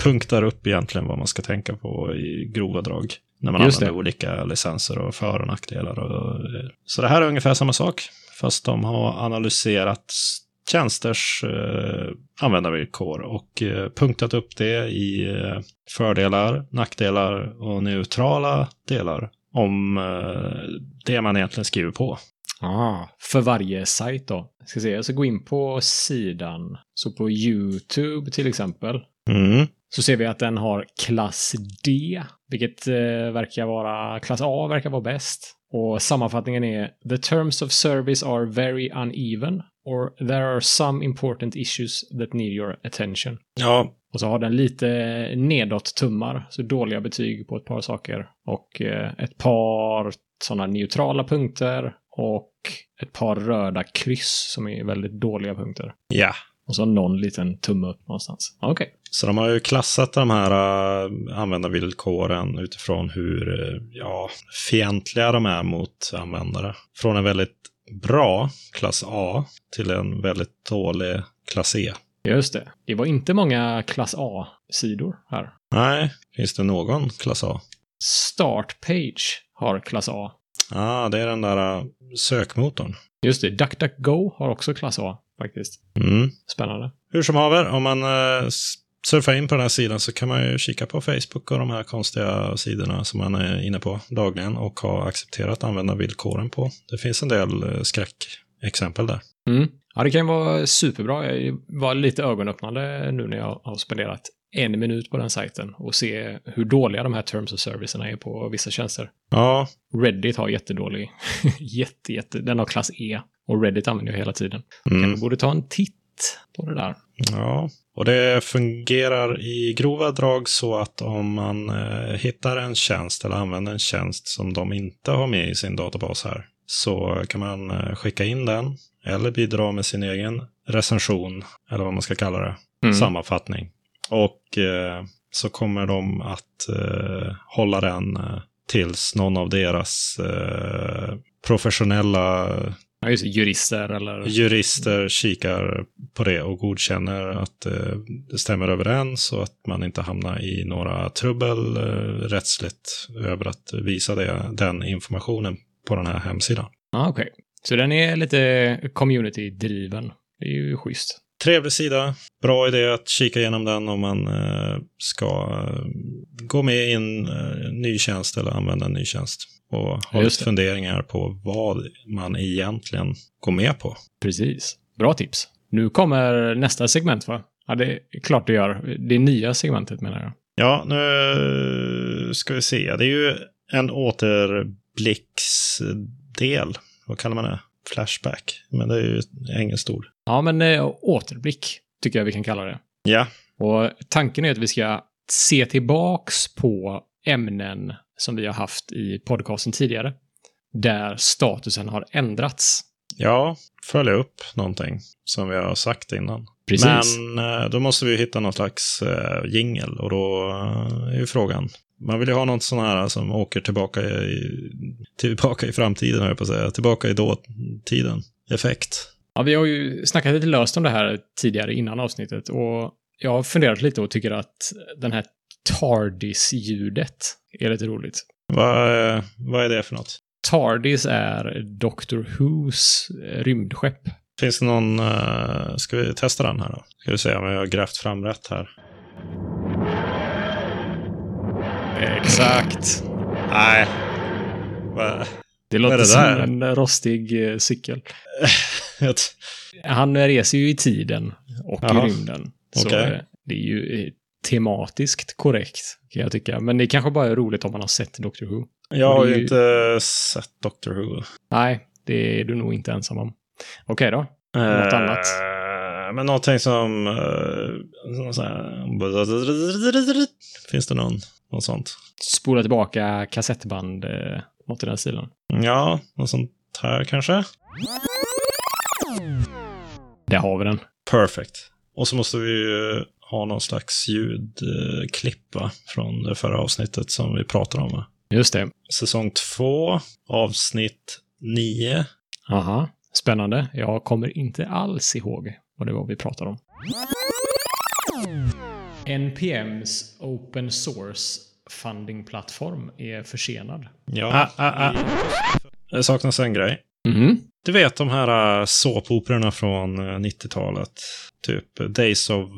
punktar upp egentligen vad man ska tänka på i grova drag. När man Just använder det. olika licenser och för och nackdelar. Och, så det här är ungefär samma sak. Fast de har analyserat tjänsters eh, användarvillkor och eh, punktat upp det i eh, fördelar, nackdelar och neutrala delar om eh, det man egentligen skriver på. Ah, för varje sajt då. Jag ska se, jag ska gå in på sidan. Så på YouTube till exempel. Mm. Så ser vi att den har klass D, vilket eh, verkar vara, klass A verkar vara bäst. Och sammanfattningen är The terms of service are very uneven or there are some important issues that need your attention. Ja, Och så har den lite nedåt-tummar, så dåliga betyg på ett par saker. Och eh, ett par sådana neutrala punkter och ett par röda kryss som är väldigt dåliga punkter. ja. Och så någon liten tumme upp någonstans. Okej. Så de har ju klassat de här uh, användarvillkoren utifrån hur uh, ja, fientliga de är mot användare. Från en väldigt bra klass A till en väldigt dålig klass E. Just det. Det var inte många klass A-sidor här. Nej, finns det någon klass A? Start Page har klass A. ah, det är den där uh, sökmotorn. Just det. DuckDuckGo har också klass A, faktiskt. Mm. Spännande. Hur som haver, om man uh, surfar in på den här sidan så kan man ju kika på Facebook och de här konstiga sidorna som man är inne på dagligen och har accepterat användarvillkoren på. Det finns en del uh, skräckexempel där. Mm. Ja, det kan ju vara superbra. Jag var lite ögonöppnande nu när jag har spenderat en minut på den sajten och se hur dåliga de här terms of servicerna är på vissa tjänster. Ja, Reddit har jättedålig, jätte, jätte, den har klass E och Reddit använder jag hela tiden. mm. Kanske borde ta en titt på det där. Ja, och det fungerar i grova drag så att om man eh, hittar en tjänst eller använder en tjänst som de inte har med i sin databas här så kan man eh, skicka in den eller bidra med sin egen recension eller vad man ska kalla det, Mm. sammanfattning. Och eh, så kommer de att eh, hålla den eh, tills någon av deras eh, professionella Ja, just jurister eller... jurister kikar på det och godkänner att eh, det stämmer överens och att man inte hamnar i några trubbel eh, rättsligt över att visa det, den informationen på den här hemsidan. Ja, okej. Så den är lite community-driven. Det är ju schysst. Trevlig sida, bra idé att kika igenom den om man eh, ska eh, gå med i en eh, ny tjänst eller använda en ny tjänst. Och ha Just lite funderingar på vad man egentligen går med på. Precis. Bra tips. Nu kommer nästa segment, va? Ja, det är klart det gör. Det nya segmentet menar jag. Ja, nu ska vi se. Det är ju en återblicksdel. Vad kallar man det? Flashback. Men det är ju engelskt ord. Ja, men eh, återblick tycker jag vi kan kalla det. Ja, Och tanken är att vi ska se tillbaks på ämnen som vi har haft i podcasten tidigare. Där statusen har ändrats. ja, följa upp någonting som vi har sagt innan. Precis. Men eh, då måste vi hitta någon slags uh, jingel och då eh, är ju frågan. Man vill ju ha något sån här som åker tillbaka i, tillbaka i framtiden, höll jag på att säga. Tillbaka i dåtiden. Effekt. Ja, vi har ju snackat lite löst om det här tidigare innan avsnittet och jag har funderat lite och tycker att den här TARDIS-ljudet är lite roligt. Vad, vad är det för något? TARDIS är Doctor Whos rymdskepp. Finns det någon... eh, ska vi testa den här då? Ska vi se om jag har grävt fram rätt här. Exakt. Nej. Va? Det låter det som där? en rostig eh, cykel. Han reser ju i tiden och Jaha. i rymden. Så Okej. eh, det är ju eh, tematiskt korrekt, kan jag tycka. Men det kanske bara är roligt om man har sett Doctor Who. Jag har ju inte sett Doctor Who. Nej, det är du nog inte ensam om. Okej då. Något Eh, annat? Men någonting som... Uh, finns det någon, något sånt? Spola tillbaka kassettband, eh, något i den stilen. Ja, något sånt här kanske? Där har vi den. Perfect. Och så måste vi ju ha någon slags ljudklipp va? från det förra avsnittet som vi pratade om. Va? Just det. Säsong två, avsnitt nio. Aha. Spännande. Jag kommer inte alls ihåg vad det var vi pratade om. NPMs Open Source Funding-plattform är försenad. Ja, Ah, ah, ah. det saknas en grej. Mhm. Du vet de här äh, såpoperorna från äh, 90-talet? Typ äh, Days of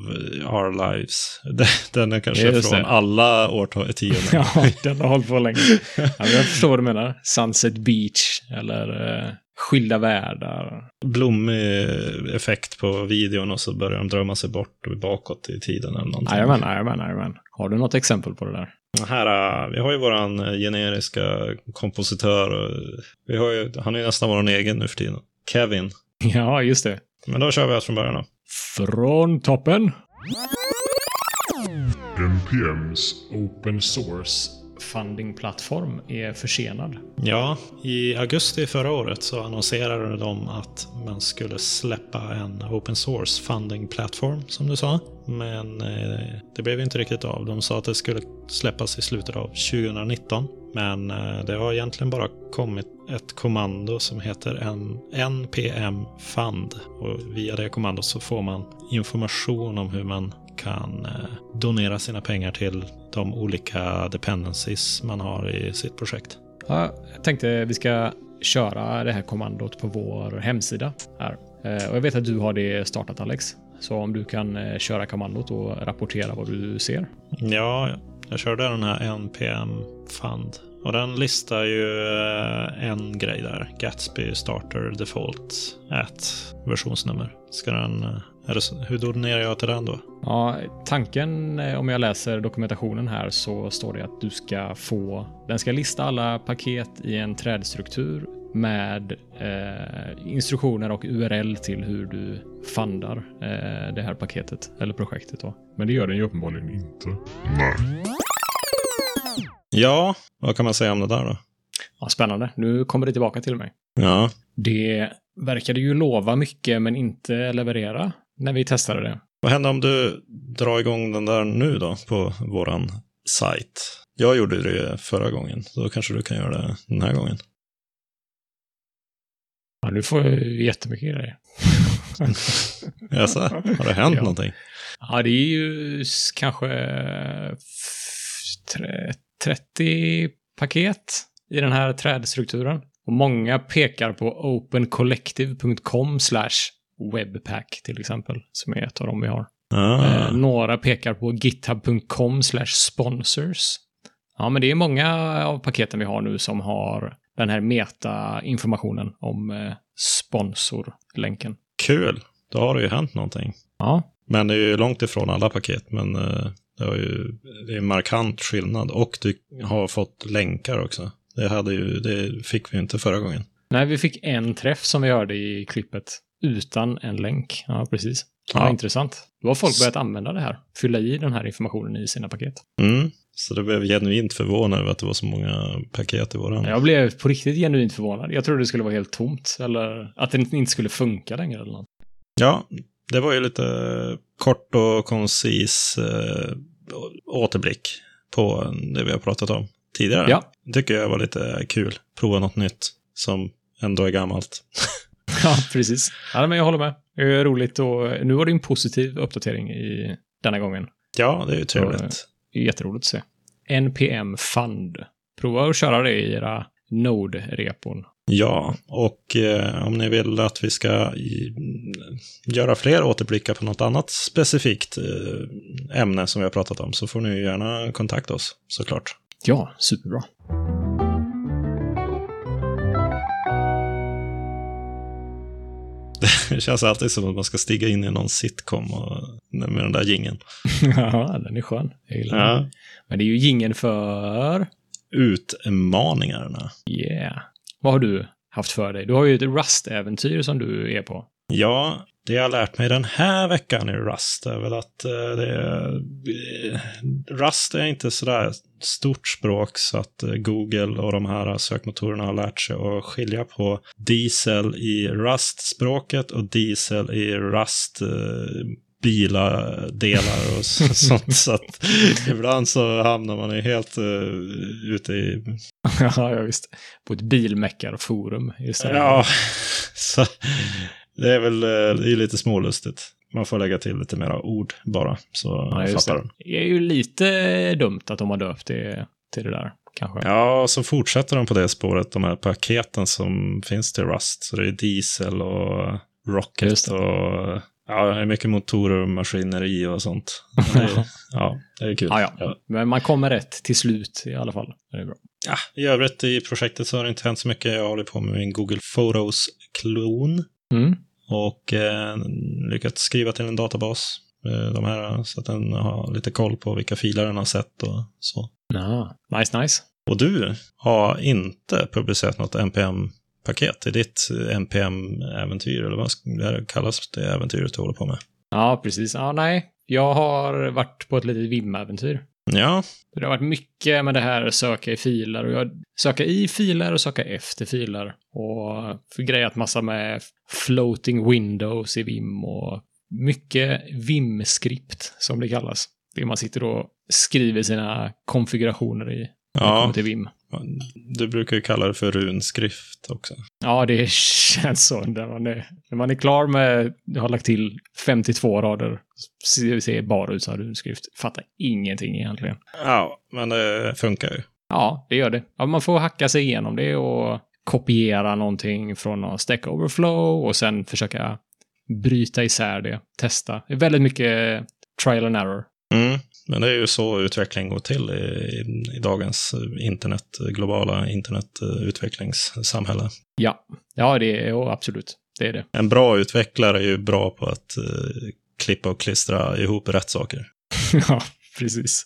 Our Lives. Den- är kanske Just från det. alla årtionden. Ja, den har hållit på länge. Ja, jag förstår vad du menar. Sunset Beach eller eh, Skilda världar. Blommig effekt på videon och så börjar de drömma sig bort och bakåt i tiden eller någonting. Jajamän, jajamän, jajamän. Har du något exempel på det där? Här, äh, vi har ju våran äh, generiska kompositör. Vi har ju, han är ju nästan vår egen nu för tiden. Kevin. Ja, just det. Men då kör vi allt från början då. Från toppen. NPMs Open Source Funding-plattform är försenad. Ja, i augusti förra året så annonserade de att man skulle släppa en open source funding plattform, som du sa. Men eh, det blev inte riktigt av. De sa att det skulle släppas i slutet av 2019. Men eh, det har egentligen bara kommit ett kommando som heter NPM Fund. Och via det kommandot så får man information om hur man kan eh, donera sina pengar till de olika dependencies man har i sitt projekt. Ja, jag tänkte vi ska köra det här kommandot på vår hemsida här. Eh, Och jag vet att du har det startat Alex. Så om du kan eh, köra kommandot och rapportera vad du ser. Ja, jag körde den här NPM Fund. Och den listar ju en grej där. Gatsby Starter Default at versionsnummer. Ska den... Är det, så- hur donerar jag till den då? Ja, tanken eh, om jag läser dokumentationen här så står det att du ska få, den ska lista alla paket i en trädstruktur med eh, instruktioner och URL till hur du fundar eh, det här paketet eller projektet då. Men det gör den ju uppenbarligen inte. Nej. Ja, vad kan man säga om det där då? Ja, spännande. Nu kommer det tillbaka till mig. Ja, Det verkade ju lova mycket men inte leverera när vi testade det. vad händer om du drar igång den där nu då på våran sajt? Jag gjorde det förra gången, då kanske du kan göra det den här gången. Ja, nu får jag jättemycket grejer. Jaså, har det hänt Ja. någonting? Ja, det är ju kanske f- tre- 30 paket i den här trädstrukturen. Och många pekar på opencollective.com slash webpack till exempel, som är ett av dem vi har. Ah. Eh, några pekar på github.com sponsors. Ja, men det är många av paketen vi har nu som har den här meta-informationen om eh, sponsorlänken. Kul, då har det ju hänt någonting. Ja, Men det är ju långt ifrån alla paket, men eh, det, har ju, det är en markant skillnad. Och du har fått länkar också. Det, hade ju, det fick vi inte förra gången. Nej, vi fick en träff som vi hörde i klippet utan en länk. Ja, precis. Ja, Ja. intressant. Då har folk börjat använda det här. Fylla i den här informationen i sina paket. Mm. Så det blev genuint förvånad över att det var så många paket i våran. Jag blev på riktigt genuint förvånad. Jag trodde det skulle vara helt tomt. Eller att det inte skulle funka längre eller något. Ja, det var ju lite kort och koncis eh, återblick på det vi har pratat om tidigare. Ja. Tycker jag var lite kul. Prova något nytt som ändå är gammalt. Ja, precis. Ja, men jag håller med. Det är roligt och nu var det en positiv uppdatering i denna gången. Ja, det är ju trevligt. Det är jätteroligt att se. NPM Fund. Prova att köra det i era Node-repon. Ja, och eh, om ni vill att vi ska i, göra fler återblickar på något annat specifikt eh, ämne som vi har pratat om så får ni gärna kontakta oss såklart. Ja, superbra. Det känns alltid som att man ska stiga in i någon sitcom och, med den där gingen. ja, den är skön. Jag gillar den. Ja. Men det är ju gingen för... Utmaningarna. Yeah. Vad har du haft för dig? Du har ju ett Rust-äventyr som du är på. Ja, det jag har lärt mig den här veckan i Rust är väl att eh, det är, Rust är inte sådär stort språk så att eh, Google och de här sökmotorerna har lärt sig att skilja på diesel i Rust-språket och diesel i Rust eh, och så- sånt. Så att ibland så hamnar man ju helt uh, ute i... ja, ja, visst. På ett bilmäckarforum istället. Ja, så det är väl eh, det är lite smålustigt. Man får lägga till lite mera ord bara, så Ja, fattar den. Det är ju lite dumt att de har döpt det till det där, kanske. Ja, så fortsätter de på det spåret, de här paketen som finns till Rust. Så det är diesel och rocket och ja, det är mycket motorer och maskineri och sånt. Det är, ja, det är kul. Ja, ja. Men man kommer rätt till slut i alla fall. Det är bra. Ja, I övrigt i projektet så har det inte hänt så mycket. Jag håller på med min Google Photos-klon Mm. och eh, lyckats skriva till en databas. eh, De här, så att den har lite koll på vilka filer den har sett och så. Ja, nice, nice. Och du har inte publicerat något NPM-paket i ditt NPM-äventyr, eller vad det kallas det äventyret du håller på med? Ja, precis. Ja, nej. Jag har varit på ett litet Vim-äventyr. Ja, Det har varit mycket med det här söka i filer och jag söka i filer och söka efter filer och förgrejat massa med floating windows i Vim och mycket Vim-skript som det kallas. Det man sitter och skriver sina konfigurationer i. när ja till Vim. Du brukar ju kalla det för runskrift också. Ja, det känns så. När man är, när man är klar med, har lagt till 52 rader, ser ser bara ut som runskrift. Fattar ingenting egentligen. Ja, men det funkar ju. Ja, det gör det. Ja, man får hacka sig igenom det och kopiera någonting från någon Stack Overflow och sen försöka bryta isär det, testa. Det är väldigt mycket trial and error. Mm. Men det är ju så utveckling går till i, i, i dagens internet, globala internetutvecklingssamhälle. Ja, ja det är absolut. Det är det. En bra utvecklare är ju bra på att eh, klippa och klistra ihop rätt saker. ja, precis.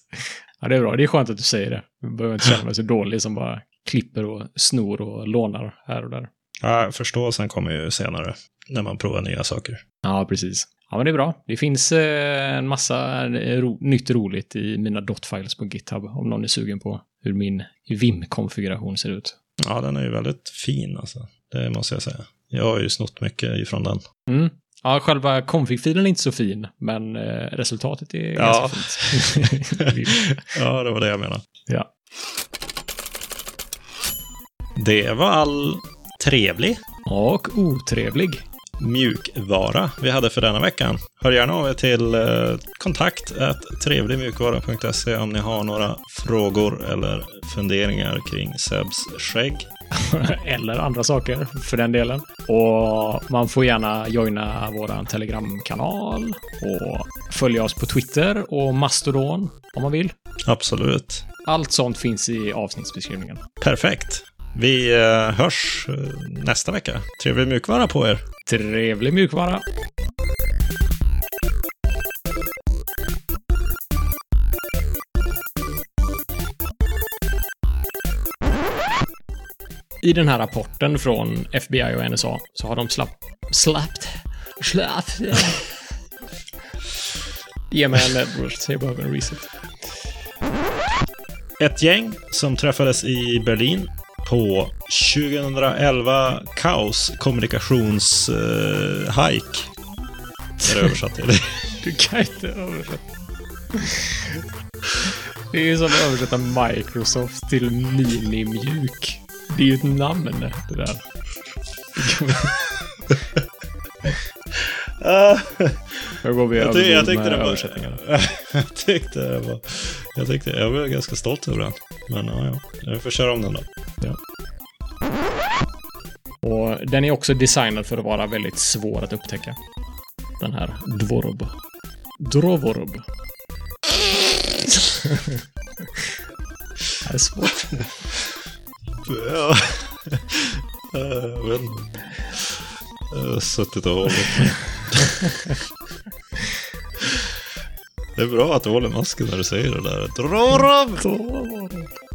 Ja, det är bra. Det är skönt att du säger det. Jag behöver inte känna mig så dålig som bara klipper och snor och lånar här och där. Ja, förståelsen kommer ju senare när man provar nya saker. Ja, precis. Ja, men det är bra. Det finns eh, en massa ro nytt roligt i mina dotfiles på GitHub om någon är sugen på hur min Vim-konfiguration ser ut. Ja, den är ju väldigt fin alltså. Det måste jag säga. Jag har ju snott mycket ifrån den. Mm. Ja, själva config-filen är inte så fin, men eh, resultatet är Ja. ganska fint. Ja, det var det jag menade. ja. Det var all trevlig Och otrevlig. Mjukvara vi hade för denna veckan. Hör gärna av er till eh, kontakt trevligmjukvara.se om ni har några frågor eller funderingar kring Sebs skägg. Eller andra saker för den delen. Och man får gärna joina vår Telegramkanal och följa oss på Twitter och Mastodon om man vill. Absolut. Allt sånt finns i avsnittsbeskrivningen. Perfekt. Vi eh, hörs eh, nästa vecka. Trevlig mjukvara på er. Trevlig mjukvara! I den här rapporten från FBI och NSA så har de slapp, slappt, slappt, Ge mig en Edwards, jag behöver en reset. Ett gäng som träffades i Berlin på 2011 Kaos kommunikations eh, hike. Är det översatt till. Du kan inte översätta. Det är ju som att översätta Microsoft till Minimjuk. Det är ju ett namn det där. Jag går vi Jag, över ty- jag tyckte det var... översättningarna. jag tyckte det var... Jag tyckte... Jag var ganska stolt över den. Men ja, ja. Jag får köra om den då. Och den är också designad för att vara väldigt svår att upptäcka. Den här Dvorob. Drovorob. det är svårt. Ja. Jag vet inte. Jag har suttit och hållit. Det är bra att du håller masken när du säger det där. Dra Drovorob.